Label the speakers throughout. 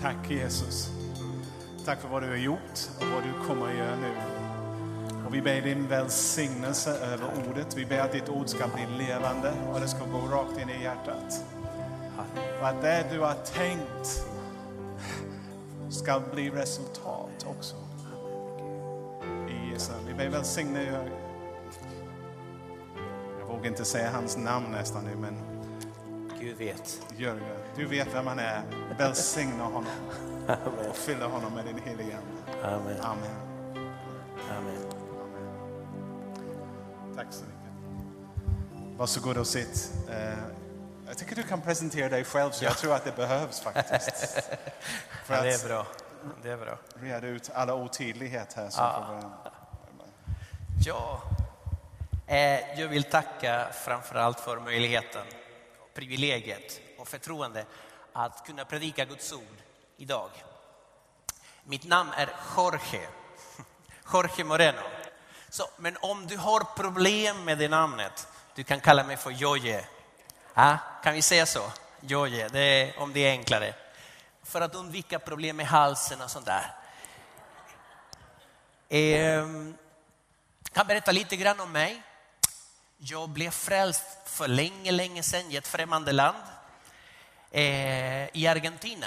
Speaker 1: Tack Jesus. Tack för vad du har gjort och vad du kommer att göra nu. Och vi ber din välsignelse över ordet. Vi ber att ditt ord ska bli levande och det ska gå rakt in i hjärtat. Och att det du har tänkt ska bli resultat också. I Jesu. Vi ber välsigna. Jag vågar inte säga hans namn nästan nu, men
Speaker 2: Gud vet.
Speaker 1: Jörgen, du vet vem han är. Välsigna honom
Speaker 2: Amen.
Speaker 1: och fylla honom med din heliga Ande.
Speaker 2: Amen.
Speaker 1: Amen.
Speaker 2: Amen.
Speaker 1: Tack så mycket. Varsågod och sitt. Eh, Jag tycker du kan presentera dig själv, så jag tror att det behövs faktiskt. För
Speaker 2: Ja, det är bra. Det är bra.
Speaker 1: reda ut alla otydlighet här. Som
Speaker 2: Ja.
Speaker 1: får,
Speaker 2: Ja, eh, jag vill tacka framför allt för möjligheten, privilegiet och förtroende att kunna predika Guds ord idag. Mitt namn är Jorge, Jorge Moreno. Så, men om du har problem med det namnet, du kan kalla mig för Joje. Ja, kan vi säga så? Joje, det är, om det är enklare. För att undvika problem med halsen och sånt där. Jag kan berätta lite grann om mig. Jag blev frälst för länge, länge sedan i ett främmande land. Eh, I Argentina.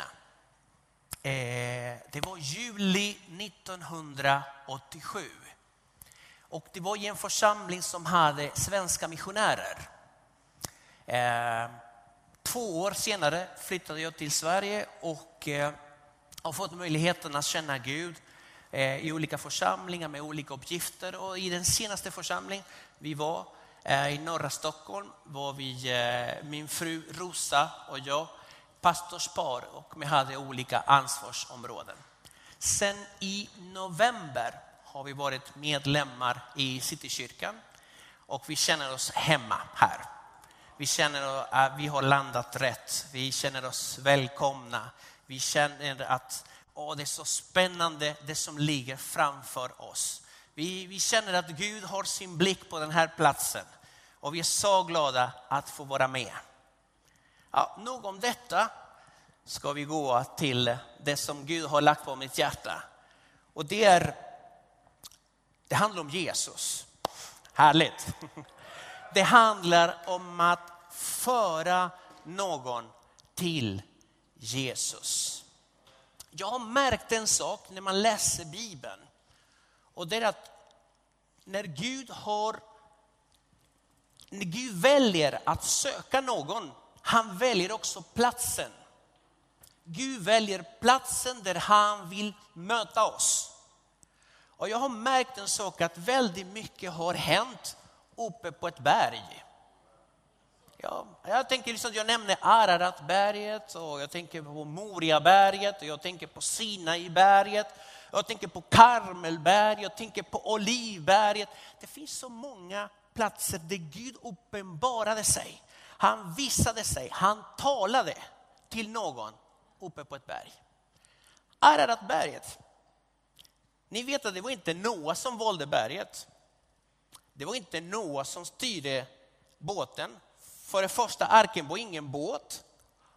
Speaker 2: Eh, det var juli 1987. Och det var i en församling som hade svenska missionärer. Eh, två år senare flyttade jag till Sverige och eh, har fått möjligheten att känna Gud eh, i olika församlingar med olika uppgifter. Och i den senaste församlingen vi var Eh, i norra Stockholm var vi, eh, min fru Rosa och jag, pastorspar och vi hade olika ansvarsområden. Sen i november har vi varit medlemmar i Citykyrkan och vi känner oss hemma här. Vi känner att vi har landat rätt. Vi känner oss välkomna. Vi känner att åh, det är så spännande det som ligger framför oss. Vi, vi känner att Gud har sin blick på den här platsen och vi är så glada att få vara med. Ja, nog om detta ska vi gå till det som Gud har lagt på mitt hjärta. Och det, är, det handlar om Jesus. Härligt. Det handlar om att föra någon till Jesus. Jag har märkt en sak när man läser Bibeln. Och det är att när Gud har när Gud väljer att söka någon, han väljer också platsen. Gud väljer platsen där han vill möta oss. Och jag har märkt en sak att väldigt mycket har hänt uppe på ett berg. Ja, jag tänker liksom, jag nämner Araratberget och jag tänker på Moriaberget och jag tänker på Sinaiberget. Jag tänker på Karmelberg, jag tänker på Olivberget. Det finns så många platser där Gud uppenbarade sig. Han visade sig, han talade till någon uppe på ett berg. Araratberget. Ni vet att det var inte Noa som valde berget. Det var inte Noa som styrde båten. För det första, arken var ingen båt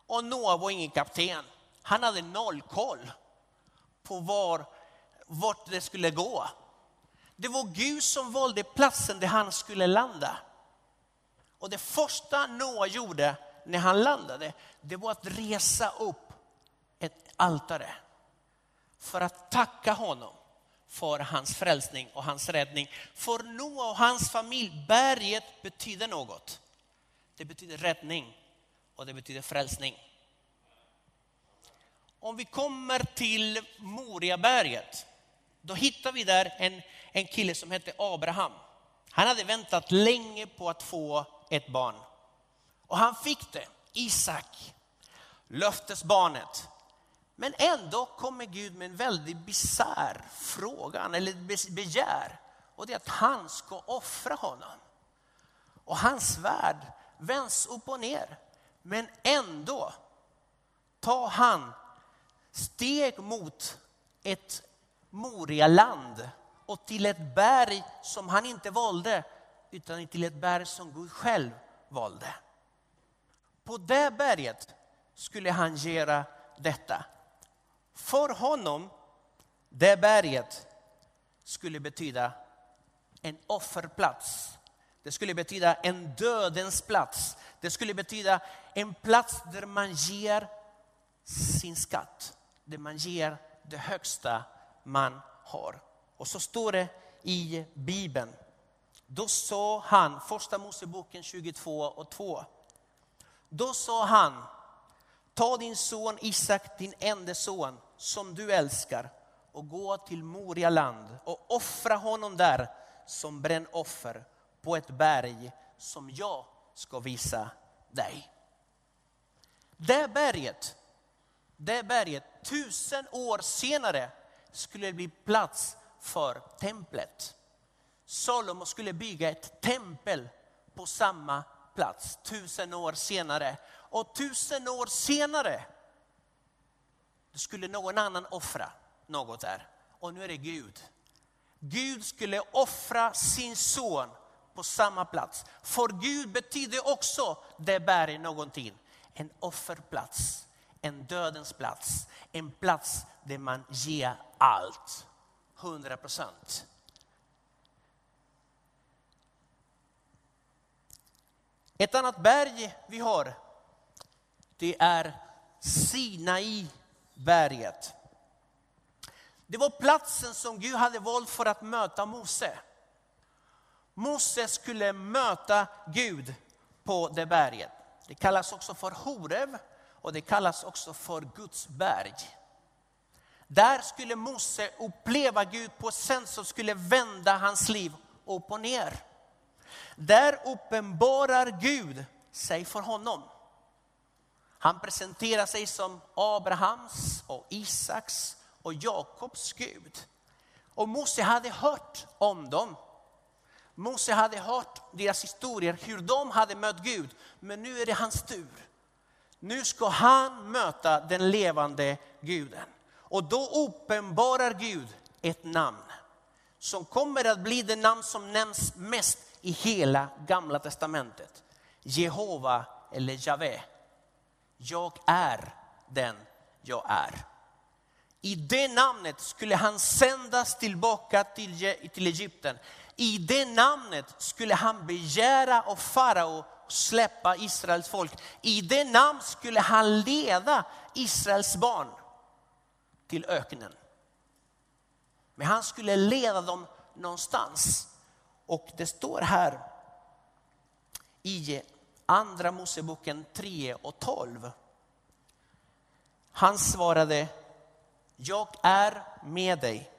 Speaker 2: och Noa var ingen kapten. Han hade noll koll på var, vart det skulle gå. Det var Gud som valde platsen där han skulle landa. Och det första Noa gjorde när han landade, det var att resa upp ett altare för att tacka honom för hans frälsning och hans räddning. För Noa och hans familj, berget betyder något. Det betyder räddning och det betyder frälsning. Om vi kommer till Moriaberget, då hittar vi där en, en kille som hette Abraham. Han hade väntat länge på att få ett barn. Och han fick det, Isak, löftesbarnet. Men ändå kommer Gud med en väldigt bisarr fråga, eller begär. Och det är att han ska offra honom. Och hans värld vänds upp och ner. Men ändå tar han steg mot ett Morialand och till ett berg som han inte valde, utan till ett berg som Gud själv valde. På det berget skulle han göra detta. För honom, det berget skulle betyda en offerplats. Det skulle betyda en dödens plats. Det skulle betyda en plats där man ger sin skatt. Där man ger det högsta man har. Och så står det i Bibeln. Då sa han, första Moseboken 22 och 2. Då sa han, ta din son Isak, din enda son, som du älskar och gå till Moria land och offra honom där som brännoffer på ett berg som jag ska visa dig. Det berget, det berget tusen år senare skulle bli plats för templet. Salomo skulle bygga ett tempel på samma plats tusen år senare. Och tusen år senare skulle någon annan offra något där. Och nu är det Gud. Gud skulle offra sin son på samma plats. För Gud betyder också det bär någonting. En offerplats, en dödens plats, en plats där man ger allt. 100 procent. Ett annat berg vi har, det är Sinai berget. Det var platsen som Gud hade valt för att möta Mose. Mose skulle möta Gud på det berget. Det kallas också för Horev och det kallas också för Guds berg. Där skulle Mose uppleva Gud på ett sätt som skulle vända hans liv upp och ner. Där uppenbarar Gud sig för honom. Han presenterar sig som Abrahams och Isaks och Jakobs Gud. Och Mose hade hört om dem. Mose hade hört deras historier, hur de hade mött Gud. Men nu är det hans tur. Nu ska han möta den levande guden. Och då uppenbarar Gud ett namn som kommer att bli det namn som nämns mest i hela gamla testamentet. Jehova eller Jave. Jag är den jag är. I det namnet skulle han sändas tillbaka till, till Egypten. I det namnet skulle han begära av farao släppa Israels folk. I det namnet skulle han leda Israels barn till öknen. Men han skulle leda dem någonstans. Och det står här i andra Moseboken 3 och 12. Han svarade, jag är med dig.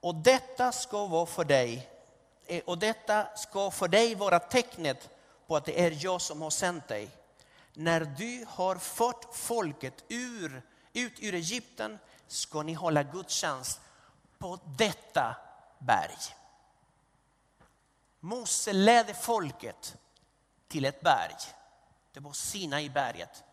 Speaker 2: Och detta ska vara för dig. Eh, och detta ska för dig vara tecknet på att det är jag som har sänt dig. När du har fått folket ur, ut ur Egypten ska ni hålla gudstjänst på detta berg. Mose ledde folket till ett berg. Det var Sinai berget.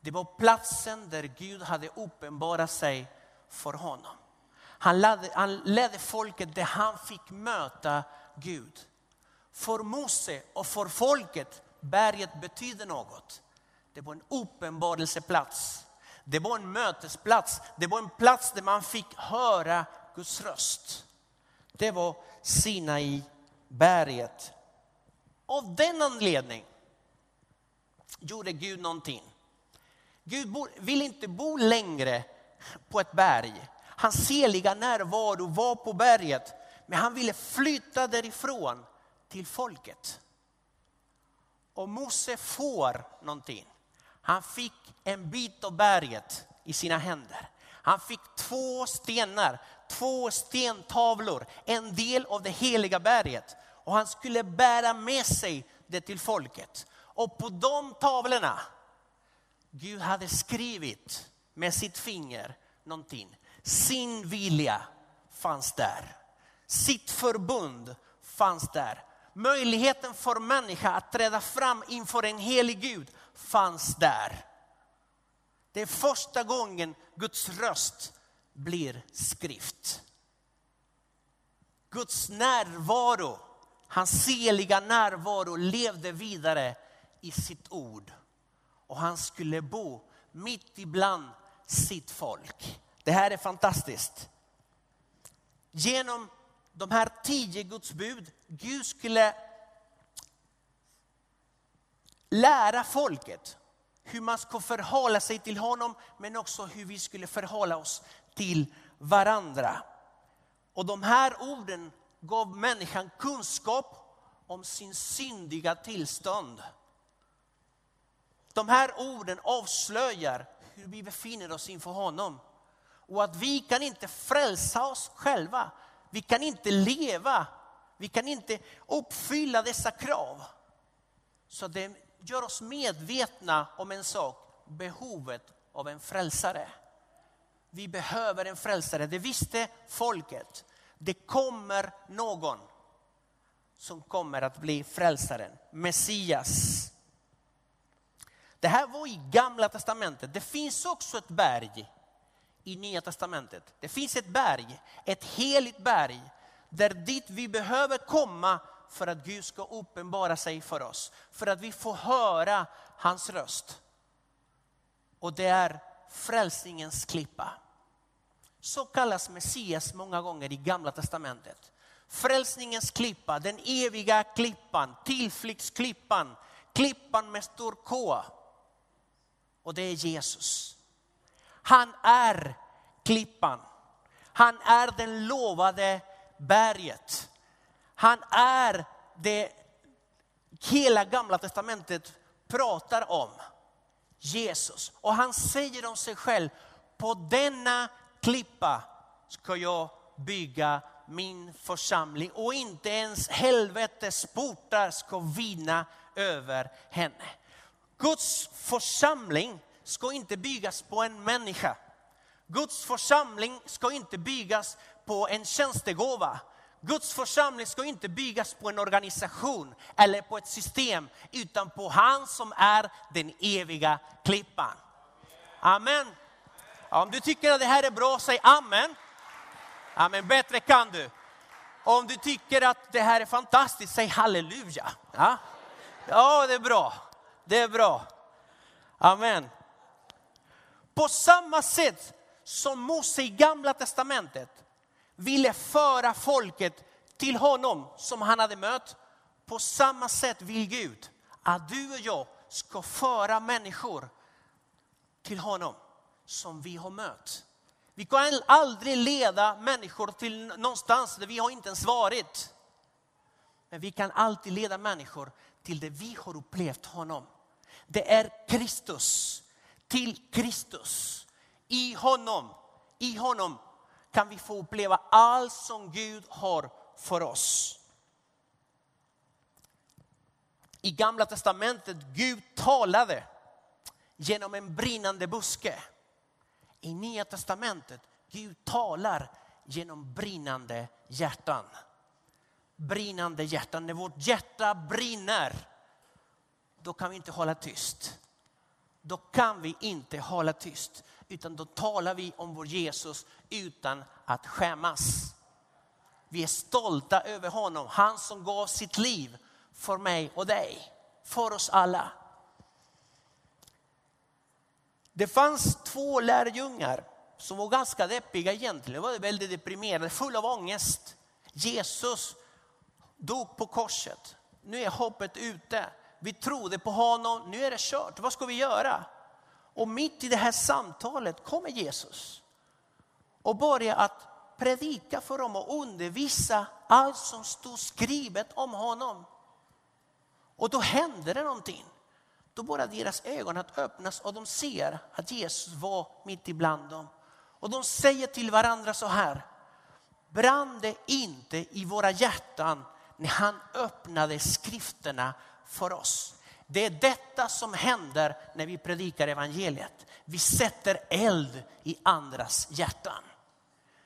Speaker 2: Det var platsen där Gud hade uppenbarat sig för honom. Han ledde, han ledde folket där han fick möta Gud. För Mose och för folket, berget betyder något. Det var en uppenbarelseplats. Det var en mötesplats. Det var en plats där man fick höra Guds röst. Det var Sinai berget. Av den anledningen gjorde Gud någonting. Gud vill inte bo längre på ett berg. Hans heliga närvaro var på berget. Men han ville flytta därifrån till folket. Och Mose får någonting. Han fick en bit av berget i sina händer. Han fick två stenar, två stentavlor, en del av det heliga berget. Och han skulle bära med sig det till folket. Och på de tavlorna, Gud hade skrivit med sitt finger någonting. Sin vilja fanns där. Sitt förbund fanns där. Möjligheten för människa att träda fram inför en helig Gud fanns där. Det är första gången Guds röst blir skrift. Guds närvaro, hans heliga närvaro levde vidare i sitt ord. Och han skulle bo mitt ibland sitt folk. Det här är fantastiskt. Genom de här tio Guds bud, Gud skulle lära folket hur man ska förhålla sig till honom, men också hur vi skulle förhålla oss till varandra. Och de här orden gav människan kunskap om sin syndiga tillstånd. De här orden avslöjar hur vi befinner oss inför honom. Och att vi kan inte frälsa oss själva. Vi kan inte leva, vi kan inte uppfylla dessa krav. Så det gör oss medvetna om en sak, behovet av en frälsare. Vi behöver en frälsare, det visste folket. Det kommer någon som kommer att bli frälsaren, Messias. Det här var i gamla testamentet. Det finns också ett berg i nya testamentet. Det finns ett berg, ett heligt berg, där dit vi behöver komma för att Gud ska uppenbara sig för oss. För att vi får höra hans röst. Och det är frälsningens klippa. Så kallas Messias många gånger i gamla testamentet. Frälsningens klippa, den eviga klippan, tillflyktsklippan, klippan med stor K. Och det är Jesus. Han är klippan. Han är den lovade berget. Han är det hela gamla testamentet pratar om. Jesus. Och han säger om sig själv, på denna klippa ska jag bygga min församling och inte ens helvetets portar ska vinna över henne. Guds församling ska inte byggas på en människa. Guds församling ska inte byggas på en tjänstegåva. Guds församling ska inte byggas på en organisation eller på ett system, utan på han som är den eviga klippan. Amen. Om du tycker att det här är bra, säg amen. Amen, bättre kan du. Om du tycker att det här är fantastiskt, säg halleluja. Ja, ja det är bra. Det är bra. Amen. På samma sätt som Mose i gamla testamentet ville föra folket till honom som han hade mött. På samma sätt vill Gud att du och jag ska föra människor till honom som vi har mött. Vi kan aldrig leda människor till någonstans där vi har inte ens varit. Men vi kan alltid leda människor till det vi har upplevt honom. Det är Kristus, till Kristus. I honom, i honom kan vi få uppleva allt som Gud har för oss. I gamla testamentet Gud talade genom en brinnande buske. I nya testamentet Gud talar genom brinnande hjärtan. Brinnande hjärtan, när vårt hjärta brinner, då kan vi inte hålla tyst. Då kan vi inte hålla tyst utan då talar vi om vår Jesus utan att skämmas. Vi är stolta över honom, han som gav sitt liv för mig och dig, för oss alla. Det fanns två lärjungar som var ganska deppiga egentligen, de var väldigt deprimerade, fulla av ångest. Jesus dog på korset, nu är hoppet ute. Vi trodde på honom, nu är det kört, vad ska vi göra? Och mitt i det här samtalet kommer Jesus och börjar att predika för dem och undervisa allt som stod skrivet om honom. Och då händer det någonting. Då börjar deras ögon att öppnas och de ser att Jesus var mitt ibland dem. Och de säger till varandra så här. Brann det inte i våra hjärtan när han öppnade skrifterna för oss? Det är detta som händer när vi predikar evangeliet. Vi sätter eld i andras hjärtan.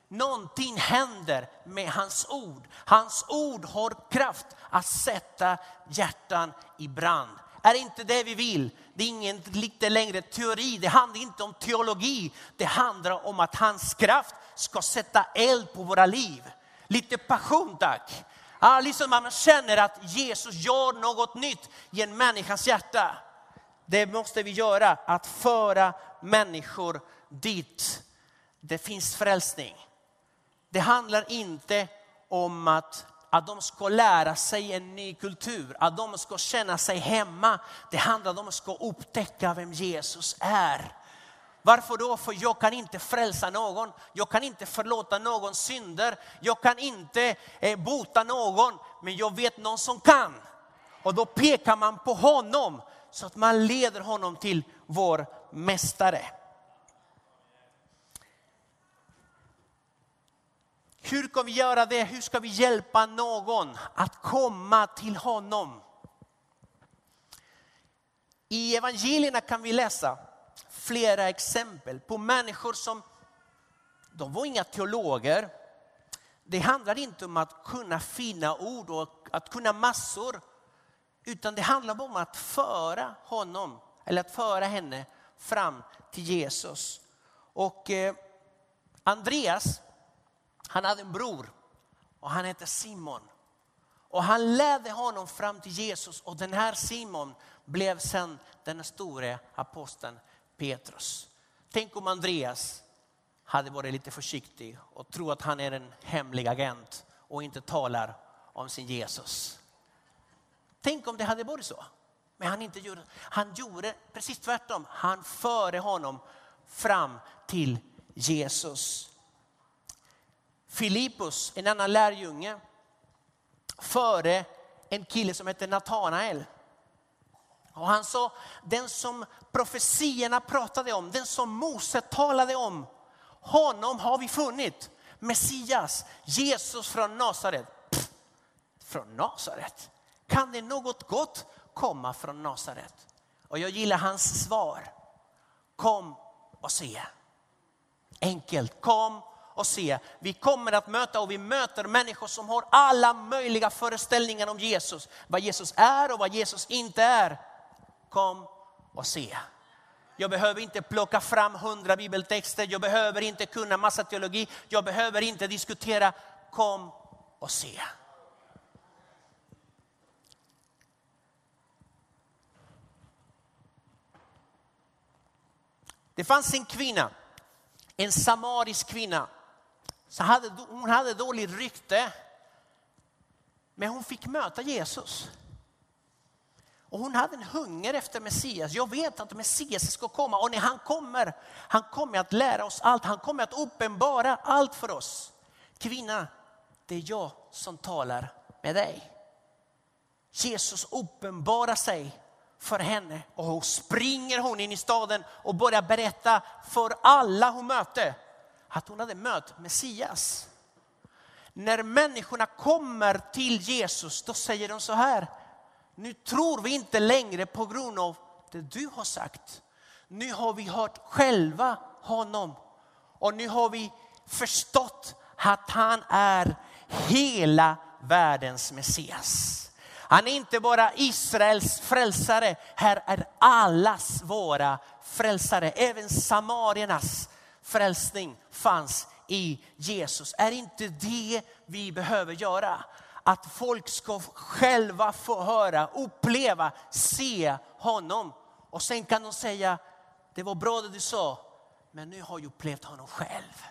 Speaker 2: Någonting händer med hans ord. Hans ord har kraft att sätta hjärtan i brand. Är inte det vi vill? Det är inte längre teori, det handlar inte om teologi. Det handlar om att hans kraft ska sätta eld på våra liv. Lite passion tack. Ja, liksom man känner att Jesus gör något nytt i en människas hjärta. Det måste vi göra, att föra människor dit det finns frälsning. Det handlar inte om att, att de ska lära sig en ny kultur, att de ska känna sig hemma. Det handlar om att de ska upptäcka vem Jesus är. Varför då? För jag kan inte frälsa någon. Jag kan inte förlåta någon synder. Jag kan inte eh, bota någon. Men jag vet någon som kan. Och då pekar man på honom så att man leder honom till vår mästare. Hur kan vi göra det? Hur ska vi hjälpa någon att komma till honom? I evangelierna kan vi läsa flera exempel på människor som, de var inga teologer. Det handlar inte om att kunna fina ord och att kunna massor. Utan det handlar om att föra honom, eller att föra henne fram till Jesus. Och eh, Andreas, han hade en bror och han hette Simon. Och han ledde honom fram till Jesus och den här Simon blev sen den store aposteln Petrus. Tänk om Andreas hade varit lite försiktig och tro att han är en hemlig agent och inte talar om sin Jesus. Tänk om det hade varit så. Men han, inte gjorde, han gjorde precis tvärtom. Han förde honom fram till Jesus. Filippus, en annan lärjunge, före en kille som hette Natanael. Och han sa, den som profetierna pratade om, den som Mose talade om, honom har vi funnit. Messias, Jesus från Nasaret. från Nasaret? Kan det något gott komma från Nasaret? Och jag gillar hans svar. Kom och se. Enkelt, kom och se. Vi kommer att möta och vi möter människor som har alla möjliga föreställningar om Jesus. Vad Jesus är och vad Jesus inte är. Kom och se. Jag behöver inte plocka fram hundra bibeltexter, jag behöver inte kunna massa teologi, jag behöver inte diskutera. Kom och se. Det fanns en kvinna, en samarisk kvinna. Så hade, hon hade dåligt rykte. Men hon fick möta Jesus. Och hon hade en hunger efter Messias. Jag vet att Messias ska komma och när han kommer, han kommer att lära oss allt. Han kommer att uppenbara allt för oss. Kvinna, det är jag som talar med dig. Jesus uppenbarar sig för henne och hon springer hon in i staden och börjar berätta för alla hon mötte att hon hade mött Messias. När människorna kommer till Jesus då säger de så här, nu tror vi inte längre på grund av det du har sagt. Nu har vi hört själva honom och nu har vi förstått att han är hela världens Messias. Han är inte bara Israels frälsare, här är allas våra frälsare. Även samariernas frälsning fanns i Jesus. Är inte det vi behöver göra? Att folk ska själva få höra, uppleva, se honom. Och sen kan de säga, det var bra det du sa, men nu har jag upplevt honom själv.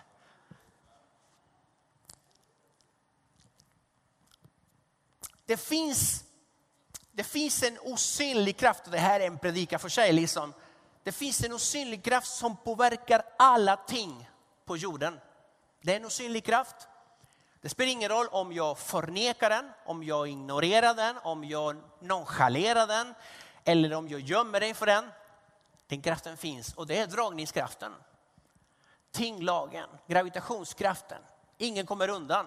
Speaker 2: Det finns, det finns en osynlig kraft, och det här är en predika för sig. Liksom. Det finns en osynlig kraft som påverkar alla ting på jorden. Det är en osynlig kraft. Det spelar ingen roll om jag förnekar den, om jag ignorerar den, om jag nonchalerar den eller om jag gömmer dig för den. Den kraften finns och det är dragningskraften. Tinglagen, gravitationskraften. Ingen kommer undan.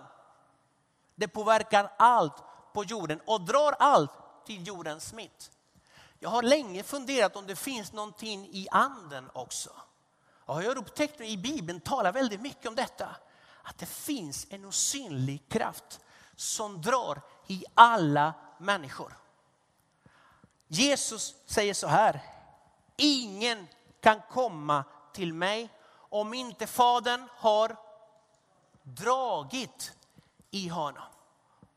Speaker 2: Det påverkar allt på jorden och drar allt till jordens mitt. Jag har länge funderat om det finns någonting i anden också. Och jag har upptäckt i Bibeln talar väldigt mycket om detta att det finns en osynlig kraft som drar i alla människor. Jesus säger så här, ingen kan komma till mig om inte Fadern har dragit i honom.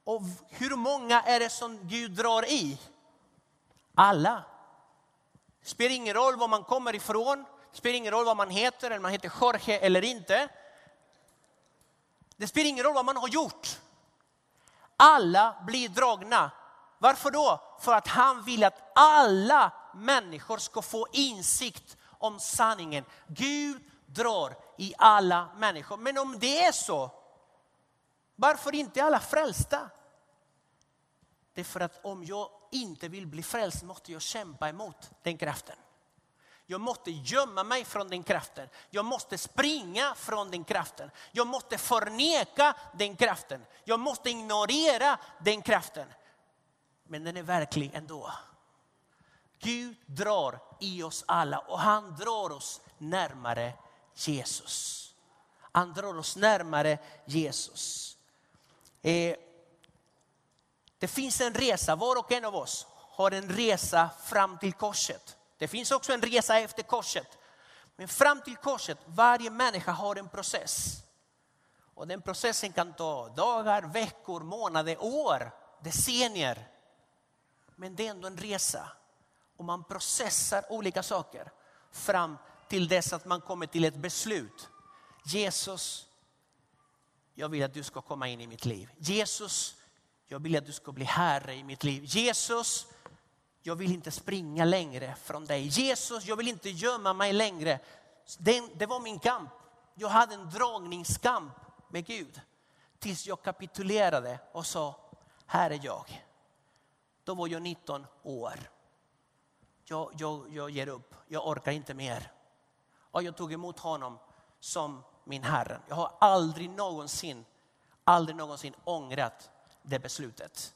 Speaker 2: Och hur många är det som Gud drar i? Alla. Det spelar ingen roll var man kommer ifrån. Det spelar ingen roll vad man heter, eller man heter Jorge eller inte. Det spelar ingen roll vad man har gjort. Alla blir dragna. Varför då? För att han vill att alla människor ska få insikt om sanningen. Gud drar i alla människor. Men om det är så, varför inte alla frälsta? Det är för att om jag inte vill bli frälst måste jag kämpa emot den kraften. Jag måste gömma mig från den kraften. Jag måste springa från den kraften. Jag måste förneka den kraften. Jag måste ignorera den kraften. Men den är verklig ändå. Gud drar i oss alla och han drar oss närmare Jesus. Han drar oss närmare Jesus. Eh, det finns en resa, var och en av oss har en resa fram till korset. Det finns också en resa efter korset. Men fram till korset, varje människa har en process. Och den processen kan ta dagar, veckor, månader, år, decennier. Men det är ändå en resa. Och man processar olika saker fram till dess att man kommer till ett beslut. Jesus, jag vill att du ska komma in i mitt liv. Jesus, jag vill att du ska bli herre i mitt liv. Jesus, jag vill inte springa längre från dig. Jesus, jag vill inte gömma mig längre. Det, det var min kamp. Jag hade en dragningskamp med Gud. Tills jag kapitulerade och sa, här är jag. Då var jag 19 år. Jag, jag, jag ger upp, jag orkar inte mer. Och jag tog emot honom som min Herre. Jag har aldrig någonsin, aldrig någonsin ångrat det beslutet.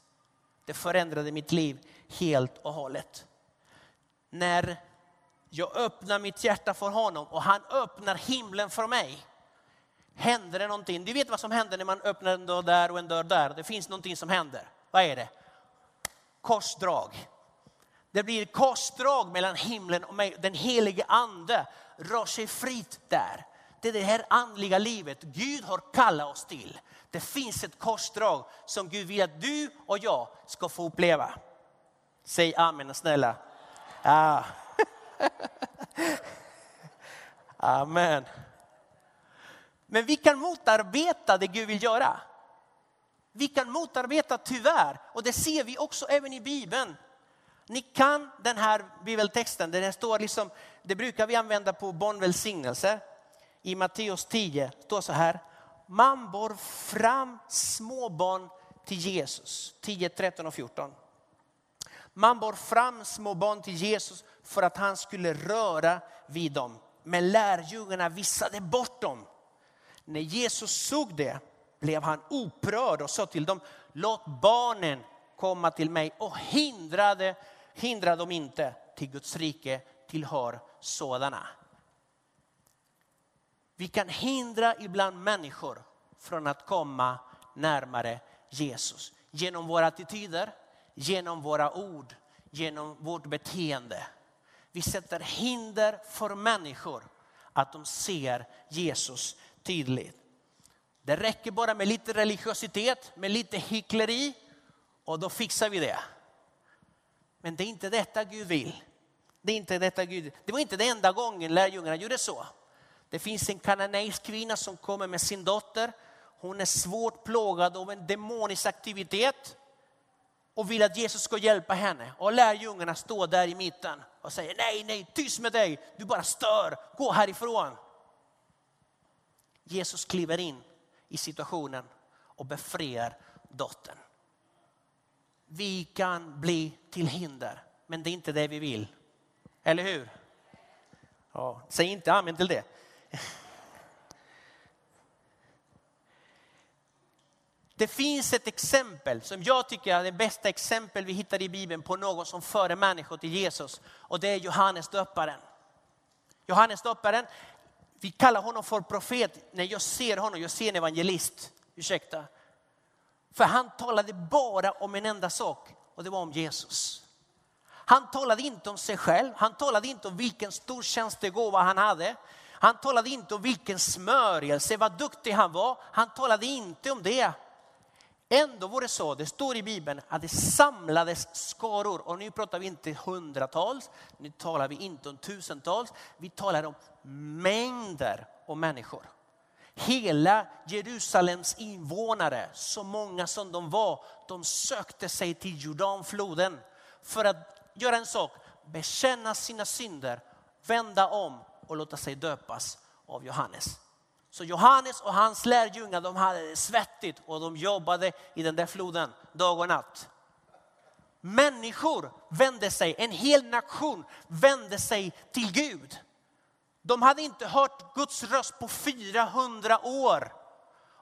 Speaker 2: Det förändrade mitt liv helt och hållet. När jag öppnar mitt hjärta för honom och han öppnar himlen för mig. Händer det någonting? Du vet vad som händer när man öppnar en dörr där och en dörr där. Det finns någonting som händer. Vad är det? Korsdrag. Det blir korsdrag mellan himlen och mig. Den helige ande rör sig fritt där. Det är det här andliga livet Gud har kallat oss till. Det finns ett korsdrag som Gud vill att du och jag ska få uppleva. Säg amen snälla. Ah. Amen. Men vi kan motarbeta det Gud vill göra. Vi kan motarbeta tyvärr, och det ser vi också även i Bibeln. Ni kan den här bibeltexten, där det står liksom, det brukar vi använda på barnvälsignelser. I Matteus 10 står så här, man bor fram småbarn till Jesus. 10, 13 och 14. Man bar fram små barn till Jesus för att han skulle röra vid dem. Men lärjungarna visade bort dem. När Jesus såg det blev han upprörd och sa till dem, låt barnen komma till mig och hindrade, hindra dem inte, till Guds rike tillhör sådana. Vi kan hindra ibland människor från att komma närmare Jesus. Genom våra attityder, genom våra ord, genom vårt beteende. Vi sätter hinder för människor att de ser Jesus tydligt. Det räcker bara med lite religiositet, med lite hyckleri och då fixar vi det. Men det är inte detta Gud vill. Det, är inte detta Gud. det var inte den enda gången lärjungarna gjorde så. Det finns en kananeisk kvinna som kommer med sin dotter. Hon är svårt plågad av en demonisk aktivitet och vill att Jesus ska hjälpa henne. Och lärjungarna står där i mitten och säger nej, nej, tyst med dig, du bara stör, gå härifrån. Jesus kliver in i situationen och befriar dottern. Vi kan bli till hinder, men det är inte det vi vill. Eller hur? Ja, säg inte amen till det. Det finns ett exempel som jag tycker är det bästa exempel vi hittar i Bibeln på någon som förde människor till Jesus. Och det är Johannes döparen. Johannes döparen, vi kallar honom för profet när jag ser honom, jag ser en evangelist. Ursäkta. För han talade bara om en enda sak och det var om Jesus. Han talade inte om sig själv, han talade inte om vilken stor tjänstegåva han hade. Han talade inte om vilken smörjelse, vad duktig han var. Han talade inte om det. Ändå var det så, det står i Bibeln, att det samlades skaror. Och nu pratar vi inte hundratals, nu talar vi inte om tusentals, vi talar om mängder av människor. Hela Jerusalems invånare, så många som de var, de sökte sig till Jordanfloden för att göra en sak, bekänna sina synder, vända om och låta sig döpas av Johannes. Så Johannes och hans lärjungar de hade det svettigt och de jobbade i den där floden dag och natt. Människor vände sig, en hel nation vände sig till Gud. De hade inte hört Guds röst på 400 år.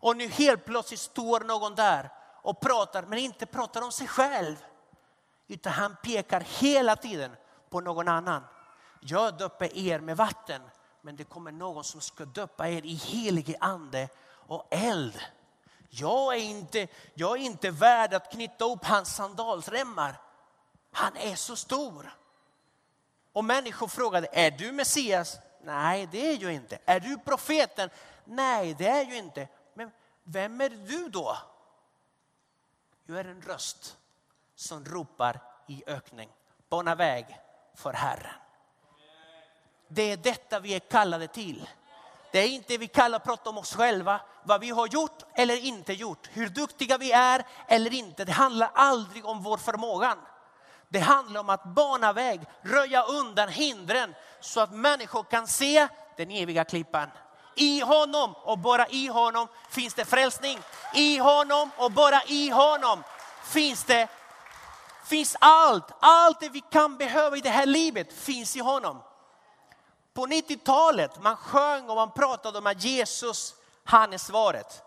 Speaker 2: Och nu helt plötsligt står någon där och pratar, men inte pratar om sig själv. Utan han pekar hela tiden på någon annan. Jag döper er med vatten, men det kommer någon som ska döpa er i helig ande och eld. Jag är inte, jag är inte värd att knyta upp hans sandalsremmar. Han är så stor. Och människor frågade, är du Messias? Nej, det är jag inte. Är du profeten? Nej, det är jag inte. Men vem är du då? Jag är en röst som ropar i ökning. Bana väg för Herren. Det är detta vi är kallade till. Det är inte vi kallar att prata om oss själva, vad vi har gjort eller inte gjort, hur duktiga vi är eller inte. Det handlar aldrig om vår förmåga. Det handlar om att bana väg, röja undan hindren så att människor kan se den eviga klippan. I honom och bara i honom finns det frälsning. I honom och bara i honom finns det finns allt. Allt det vi kan behöva i det här livet finns i honom. På 90-talet man sjöng och man pratade om att Jesus, han är svaret.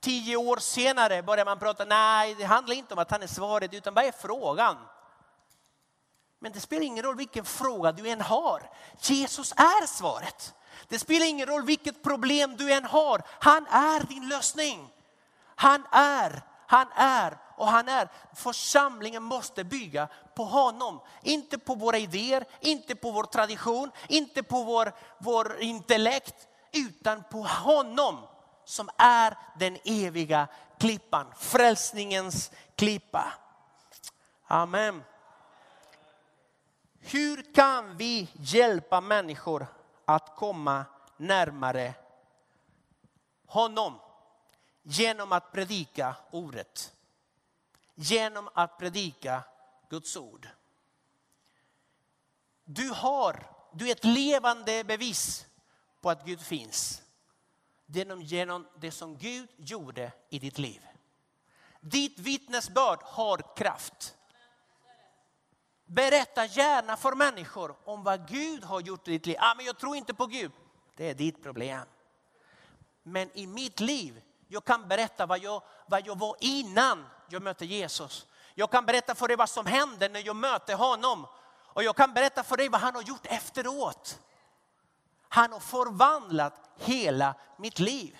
Speaker 2: Tio år senare börjar man prata, nej det handlar inte om att han är svaret utan vad är frågan? Men det spelar ingen roll vilken fråga du än har. Jesus är svaret. Det spelar ingen roll vilket problem du än har. Han är din lösning. Han är, han är och han är. Församlingen måste bygga på honom. Inte på våra idéer, inte på vår tradition, inte på vår, vår intellekt. Utan på honom som är den eviga klippan. Frälsningens klippa. Amen. Hur kan vi hjälpa människor att komma närmare honom? Genom att predika ordet. Genom att predika Guds ord. Du har, du är ett levande bevis på att Gud finns. Genom, genom det som Gud gjorde i ditt liv. Ditt vittnesbörd har kraft. Berätta gärna för människor om vad Gud har gjort i ditt liv. Ah, men jag tror inte på Gud. Det är ditt problem. Men i mitt liv, jag kan berätta vad jag, vad jag var innan jag mötte Jesus. Jag kan berätta för dig vad som händer när jag möter honom. Och jag kan berätta för dig vad han har gjort efteråt. Han har förvandlat hela mitt liv.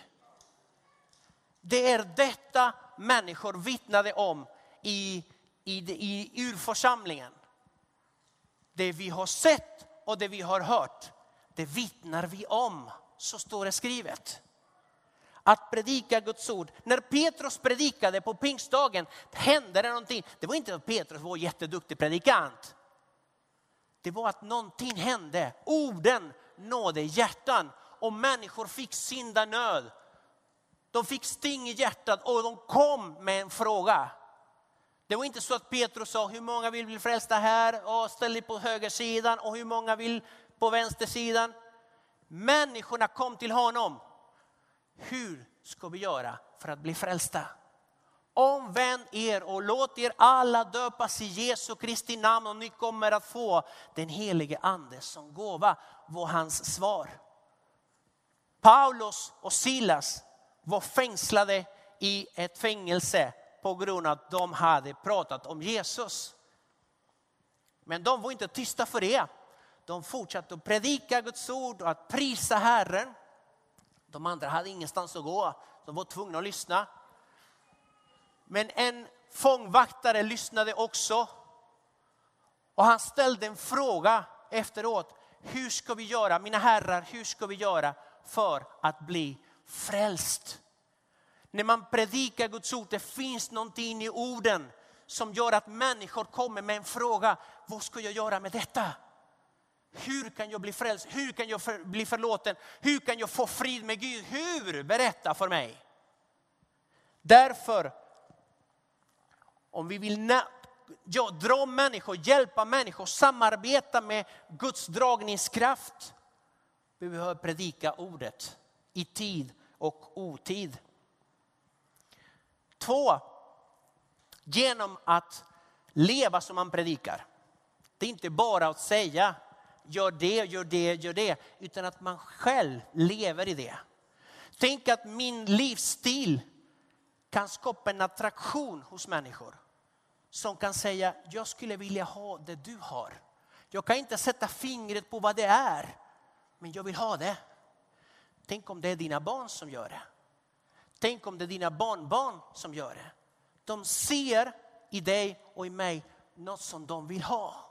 Speaker 2: Det är detta människor vittnade om i, i, i urförsamlingen. Det vi har sett och det vi har hört, det vittnar vi om. Så står det skrivet. Att predika Guds ord. När Petrus predikade på pingstdagen hände det någonting. Det var inte att Petrus var en jätteduktig predikant. Det var att någonting hände. Orden nådde hjärtan och människor fick syndanöd. De fick sting i hjärtat och de kom med en fråga. Det var inte så att Petrus sa hur många vill bli frälsta här och ställ dig på högersidan och hur många vill på vänstersidan. Människorna kom till honom. Hur ska vi göra för att bli frälsta? Omvänd er och låt er alla döpas i Jesu Kristi namn och ni kommer att få den helige ande som gåva var hans svar. Paulus och Silas var fängslade i ett fängelse på grund av att de hade pratat om Jesus. Men de var inte tysta för det. De fortsatte att predika Guds ord och att prisa Herren. De andra hade ingenstans att gå. De var tvungna att lyssna. Men en fångvaktare lyssnade också. Och han ställde en fråga efteråt. Hur ska vi göra, mina herrar, hur ska vi göra för att bli frälst? När man predikar Guds ord, det finns någonting i orden som gör att människor kommer med en fråga. Vad ska jag göra med detta? Hur kan jag bli frälst? Hur kan jag för, bli förlåten? Hur kan jag få frid med Gud? Hur? Berätta för mig. Därför, om vi vill ja, dra människor, hjälpa människor, samarbeta med Guds dragningskraft, vi behöver predika ordet i tid och otid. Två, genom att leva som man predikar. Det är inte bara att säga gör det, gör det, gör det, utan att man själv lever i det. Tänk att min livsstil kan skapa en attraktion hos människor som kan säga, jag skulle vilja ha det du har. Jag kan inte sätta fingret på vad det är, men jag vill ha det. Tänk om det är dina barn som gör det. Tänk om det är dina barnbarn som gör det. De ser i dig och i mig något som de vill ha.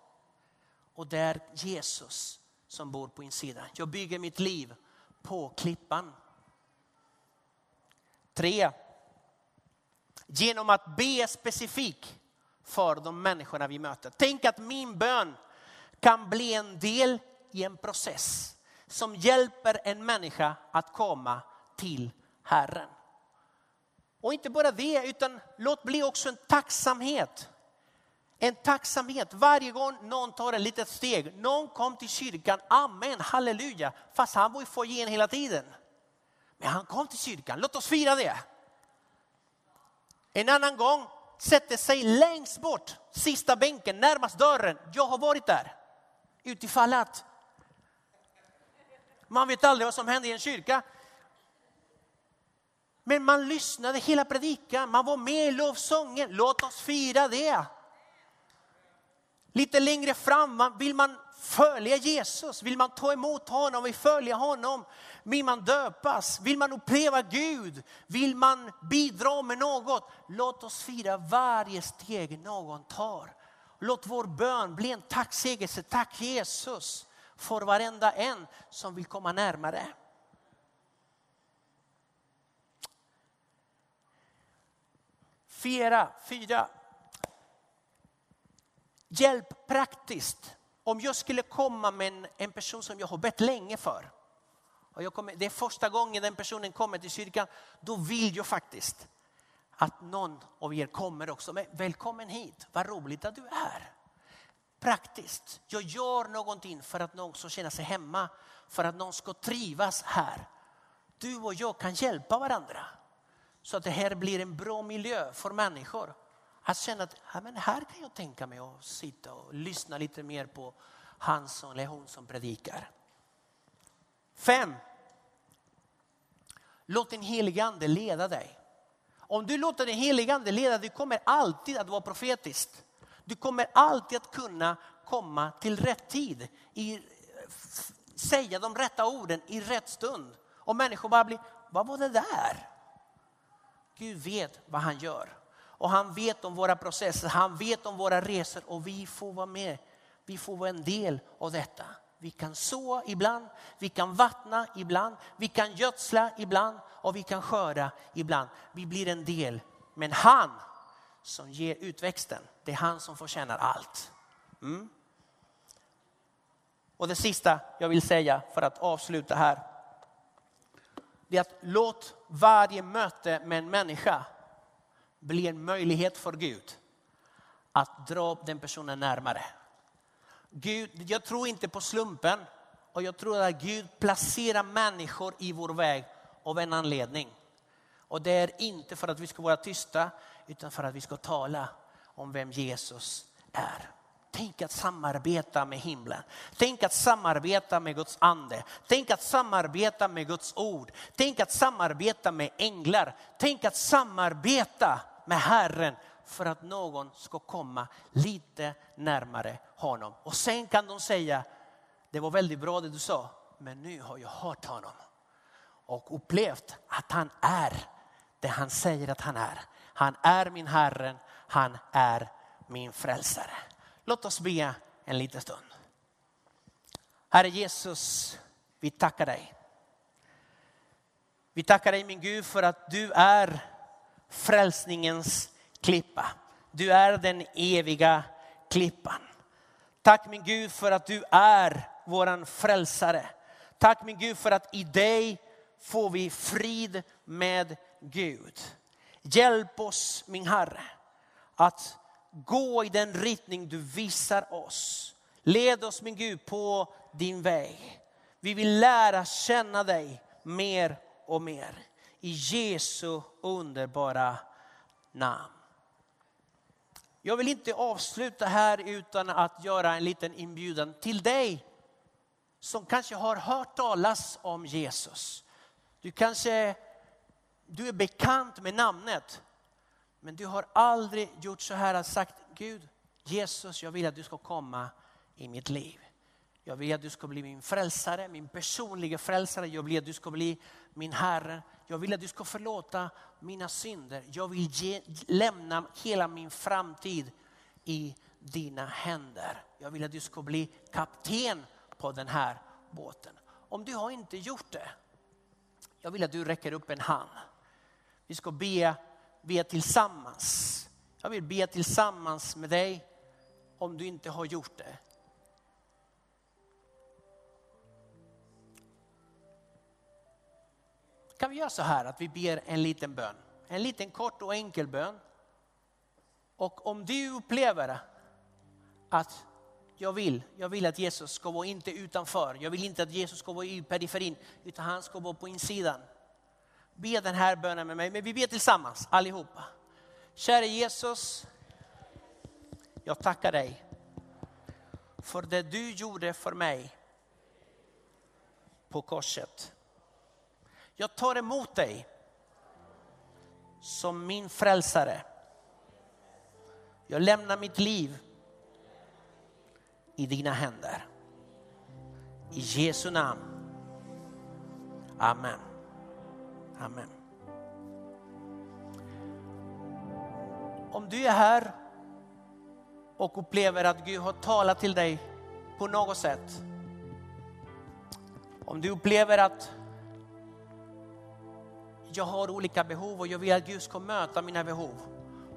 Speaker 2: Och det är Jesus som bor på insidan. Jag bygger mitt liv på klippan. Tre. Genom att be specifikt för de människorna vi möter. Tänk att min bön kan bli en del i en process som hjälper en människa att komma till Herren. Och inte bara det, utan låt bli också en tacksamhet. En tacksamhet varje gång någon tar ett litet steg. Någon kom till kyrkan, amen, halleluja. Fast han var i foajén hela tiden. Men han kom till kyrkan, låt oss fira det. En annan gång sätter sig längst bort, sista bänken, närmast dörren. Jag har varit där. Utifall att. Man vet aldrig vad som händer i en kyrka. Men man lyssnade hela predikan, man var med i lovsången. Låt oss fira det. Lite längre fram vill man följa Jesus, vill man ta emot honom, vill följa honom, vill man döpas, vill man uppleva Gud, vill man bidra med något. Låt oss fira varje steg någon tar. Låt vår bön bli en tacksägelse. Tack Jesus för varenda en som vill komma närmare. Fira, fira, Hjälp praktiskt. Om jag skulle komma med en, en person som jag har bett länge för. Och jag kommer, det är första gången den personen kommer till kyrkan. Då vill jag faktiskt att någon av er kommer också. Men välkommen hit, vad roligt att du är. Praktiskt, jag gör någonting för att någon ska känna sig hemma. För att någon ska trivas här. Du och jag kan hjälpa varandra. Så att det här blir en bra miljö för människor. Att känna att ja, men här kan jag tänka mig att sitta och lyssna lite mer på han som, eller hon som predikar. Fem. Låt den helige ande leda dig. Om du låter den helige ande leda dig, kommer alltid att vara profetiskt. Du kommer alltid att kunna komma till rätt tid, i, säga de rätta orden i rätt stund. Och människor bara blir, vad var det där? Gud vet vad han gör. Och han vet om våra processer, han vet om våra resor och vi får vara med. Vi får vara en del av detta. Vi kan så ibland, vi kan vattna ibland, vi kan gödsla ibland och vi kan skörda ibland. Vi blir en del. Men han som ger utväxten, det är han som förtjänar allt. Mm. Och det sista jag vill säga för att avsluta här. Det är att låt varje möte med en människa bli en möjlighet för Gud att dra den personen närmare. Gud, jag tror inte på slumpen och jag tror att Gud placerar människor i vår väg av en anledning. Och det är inte för att vi ska vara tysta utan för att vi ska tala om vem Jesus är. Tänk att samarbeta med himlen. Tänk att samarbeta med Guds ande. Tänk att samarbeta med Guds ord. Tänk att samarbeta med änglar. Tänk att samarbeta med Herren för att någon ska komma lite närmare honom. Och sen kan de säga, det var väldigt bra det du sa, men nu har jag hört honom och upplevt att han är det han säger att han är. Han är min Herre, han är min frälsare. Låt oss be en liten stund. Herre Jesus, vi tackar dig. Vi tackar dig min Gud för att du är frälsningens klippa. Du är den eviga klippan. Tack min Gud för att du är våran frälsare. Tack min Gud för att i dig får vi frid med Gud. Hjälp oss min Herre att gå i den riktning du visar oss. Led oss min Gud på din väg. Vi vill lära känna dig mer och mer. I Jesu underbara namn. Jag vill inte avsluta här utan att göra en liten inbjudan till dig som kanske har hört talas om Jesus. Du kanske du är bekant med namnet, men du har aldrig gjort så här och sagt Gud, Jesus, jag vill att du ska komma i mitt liv. Jag vill att du ska bli min frälsare, min personliga frälsare. Jag vill att du ska bli min Herre. Jag vill att du ska förlåta mina synder. Jag vill ge, lämna hela min framtid i dina händer. Jag vill att du ska bli kapten på den här båten. Om du har inte gjort det, jag vill att du räcker upp en hand. Vi ska be, be tillsammans. Jag vill be tillsammans med dig om du inte har gjort det. Kan vi göra så här att vi ber en liten bön? En liten kort och enkel bön. Och om du upplever att jag vill, jag vill att Jesus ska vara inte utanför. Jag vill inte att Jesus ska vara i periferin, utan han ska vara på insidan. Be den här bönen med mig, men vi ber tillsammans allihopa. Kära Jesus, jag tackar dig för det du gjorde för mig på korset. Jag tar emot dig som min frälsare. Jag lämnar mitt liv i dina händer. I Jesu namn. Amen. Amen. Om du är här och upplever att Gud har talat till dig på något sätt. Om du upplever att jag har olika behov och jag vill att Gud ska möta mina behov.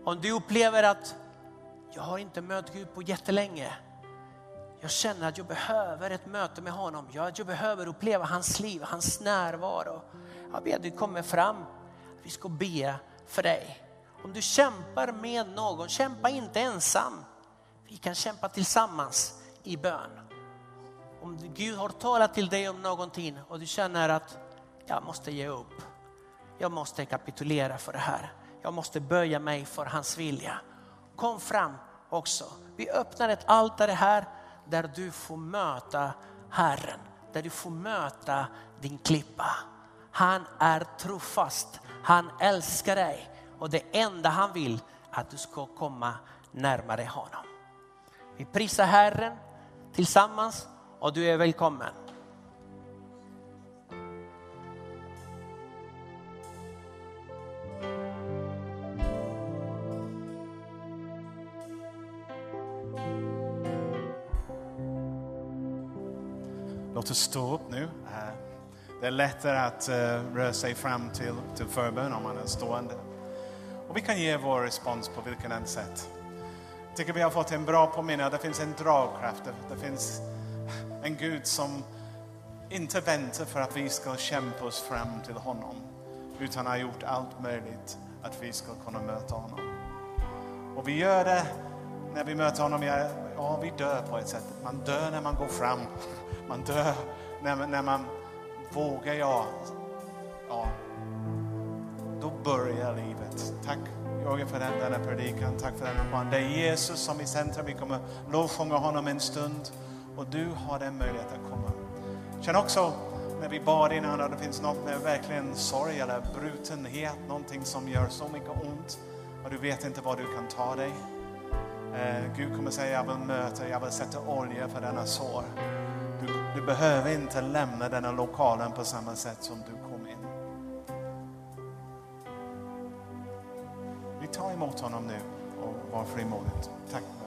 Speaker 2: Om du upplever att jag har inte mött Gud på jättelänge. Jag känner att jag behöver ett möte med honom. Jag, jag behöver uppleva hans liv, hans närvaro. Jag ber att du kommer fram. Vi ska be för dig. Om du kämpar med någon, kämpa inte ensam. Vi kan kämpa tillsammans i bön. Om Gud har talat till dig om någonting och du känner att jag måste ge upp. Jag måste kapitulera för det här. Jag måste böja mig för hans vilja. Kom fram också. Vi öppnar ett altare här där du får möta Herren. Där du får möta din klippa. Han är trofast. Han älskar dig och det enda han vill är att du ska komma närmare honom. Vi prisar Herren tillsammans och du är välkommen.
Speaker 1: Låt oss stå upp nu. Det är lättare att uh, röra sig fram till, till förbön om man är stående. Och vi kan ge vår respons på vilken än sätt. Jag tycker vi har fått en bra påminnelse. Det finns en dragkraft. Det finns en Gud som inte väntar för att vi ska kämpa oss fram till honom. Utan har gjort allt möjligt att vi ska kunna möta honom. Och vi gör det när vi möter honom. Ja, vi dör på ett sätt. Man dör när man går fram. Man dör när, när man vågar jag? ja. Då börjar livet. Tack Jörgen för den, denna predikan. Tack för den uppmaning. Det är Jesus som är i centrum. Vi kommer lovsjunga honom en stund. Och du har den möjligheten att komma. Känn också när vi bad innan att det finns något med verkligen sorg eller brutenhet. Någonting som gör så mycket ont. Och du vet inte vad du kan ta dig. Eh, Gud kommer säga, jag vill möta, jag vill sätta olja för denna sår. Du, du behöver inte lämna denna lokalen på samma sätt som du kom in. Vi tar emot honom nu och var frimodigt. Tack.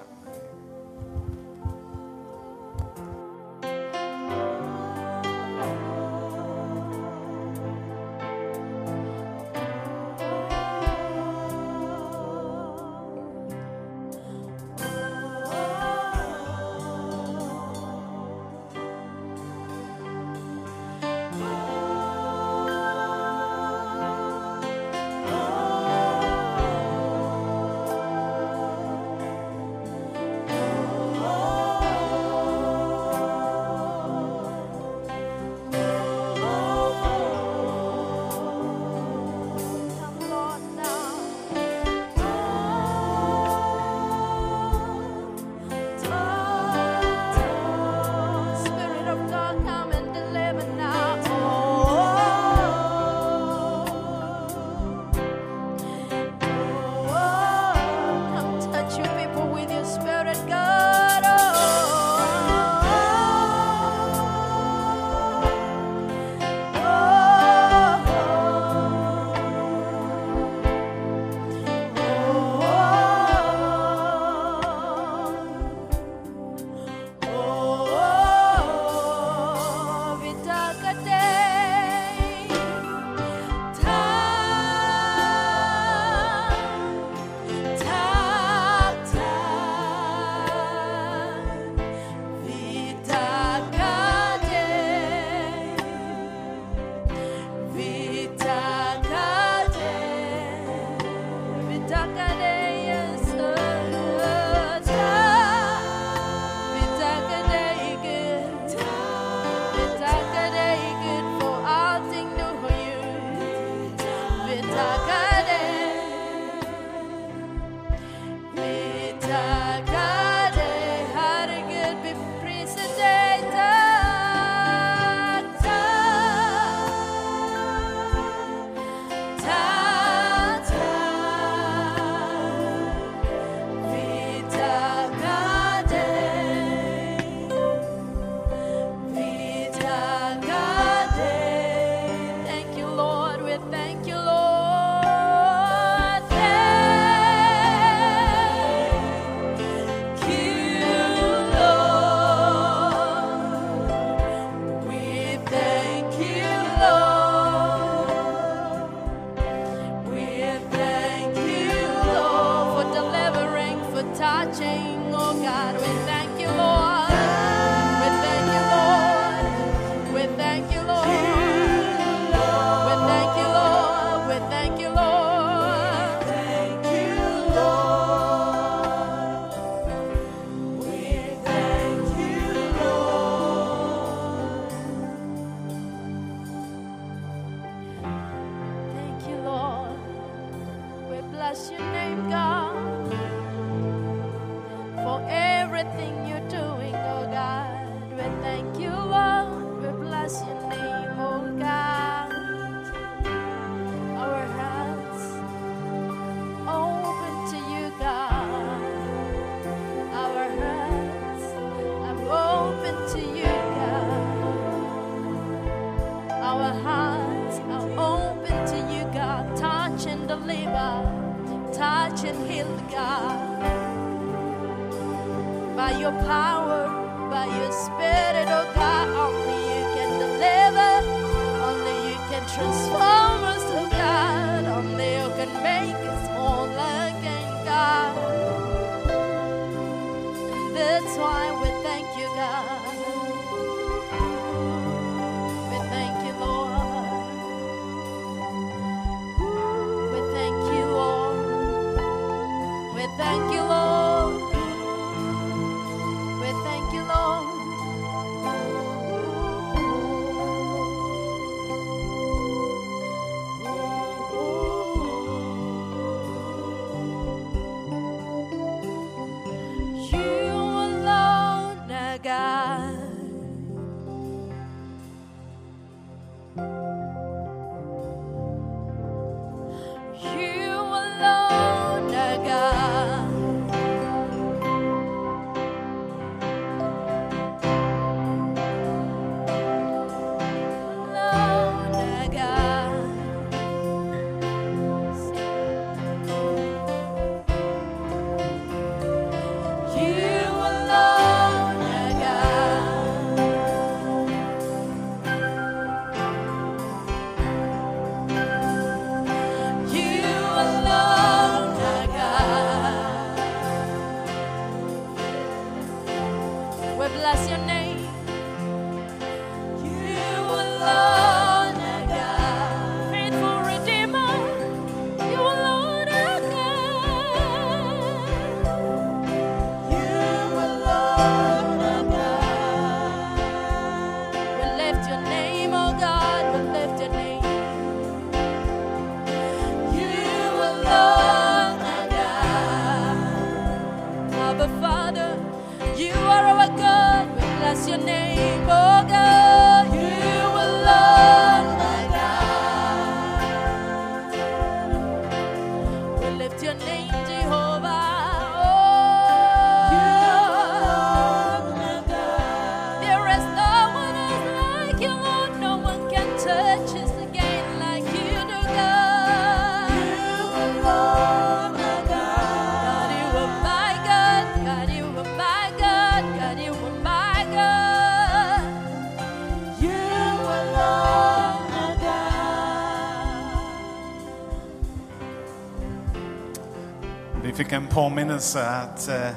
Speaker 1: En påminnelse att eh,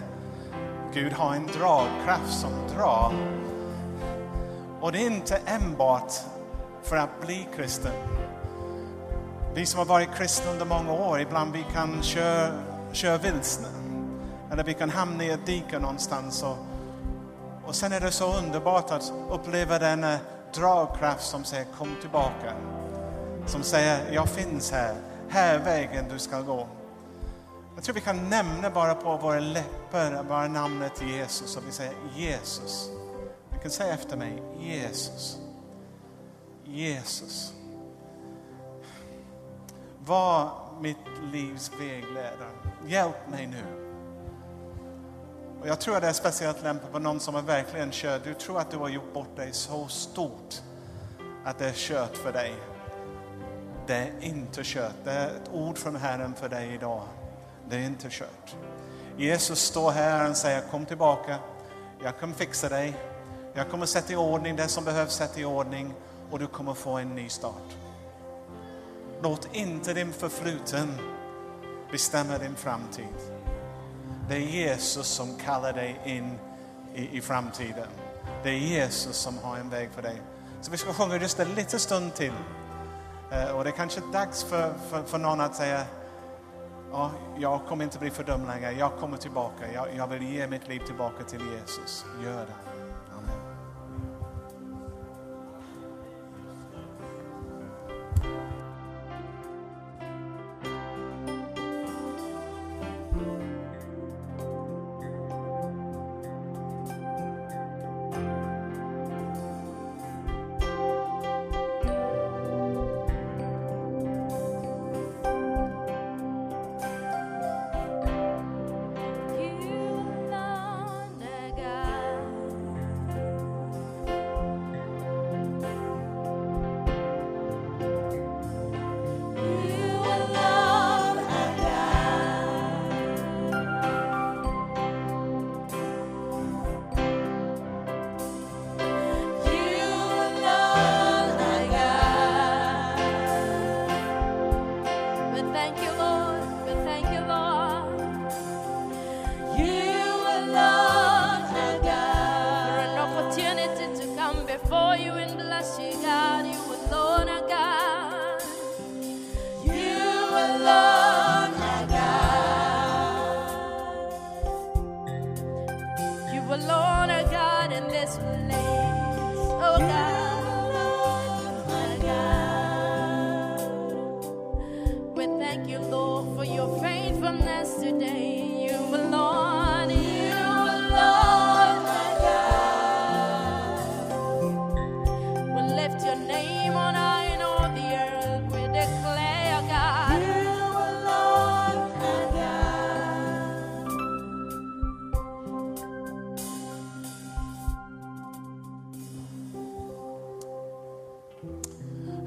Speaker 1: Gud har en dragkraft som drar. Och det är inte enbart för att bli kristen. Vi som har varit kristna under många år, ibland vi kan köra, köra vilsna. Eller vi kan hamna i ett dike någonstans. Och, och sen är det så underbart att uppleva denna eh, dragkraft som säger kom tillbaka. Som säger jag finns här, här är vägen du ska gå. Jag tror vi kan nämna bara på våra läppar bara namnet Jesus och vi säger Jesus. Du kan säga efter mig Jesus. Jesus. Var mitt livs vägledare. Hjälp mig nu. Och jag tror att det är speciellt lämpligt på någon som är verkligen kört. Du tror att du har gjort bort dig så stort att det är kört för dig. Det är inte kört. Det är ett ord från Herren för dig idag. Det är inte kört. Jesus står här och säger kom tillbaka. Jag kommer fixa dig. Jag kommer sätta i ordning det som behövs sätta i ordning och du kommer få en ny start. Låt inte din förfluten bestämma din framtid. Det är Jesus som kallar dig in i, i framtiden. Det är Jesus som har en väg för dig. Så vi ska sjunga just en liten stund till. Eh, och det är kanske dags för, för, för någon att säga Ja, jag kommer inte bli fördömd längre. Jag kommer tillbaka. Jag, jag vill ge mitt liv tillbaka till Jesus. Gör det.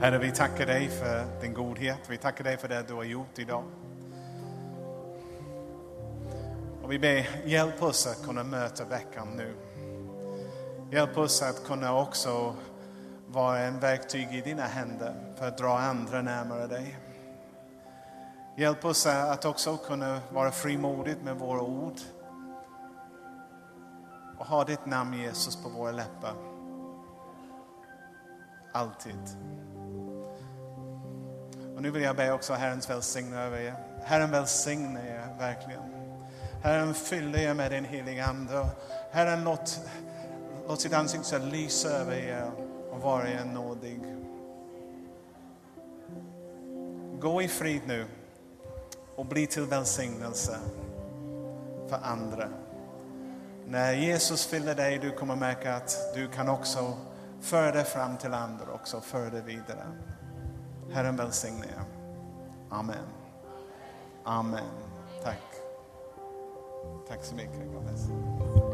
Speaker 1: Herre, vi tackar dig för din godhet. Vi tackar dig för det du har gjort idag. Och vi ber, hjälp oss att kunna möta veckan nu. Hjälp oss att kunna också vara en verktyg i dina händer för att dra andra närmare dig. Hjälp oss att också kunna vara frimodigt med våra ord och ha ditt namn Jesus på våra läppar. Alltid. Och nu vill jag be också Herrens välsigne över er. Herren välsigne er verkligen. Herren fyller er med din heliga Ande. Herren låt, låt sitt ansikte lysa över er och vara er nådig. Gå i frid nu och bli till välsignelse för andra. När Jesus fyller dig, du kommer märka att du kan också föra det fram till andra också, föra det vidare. Herren välsigne er. Amen. Amen. Tack. Tack så mycket.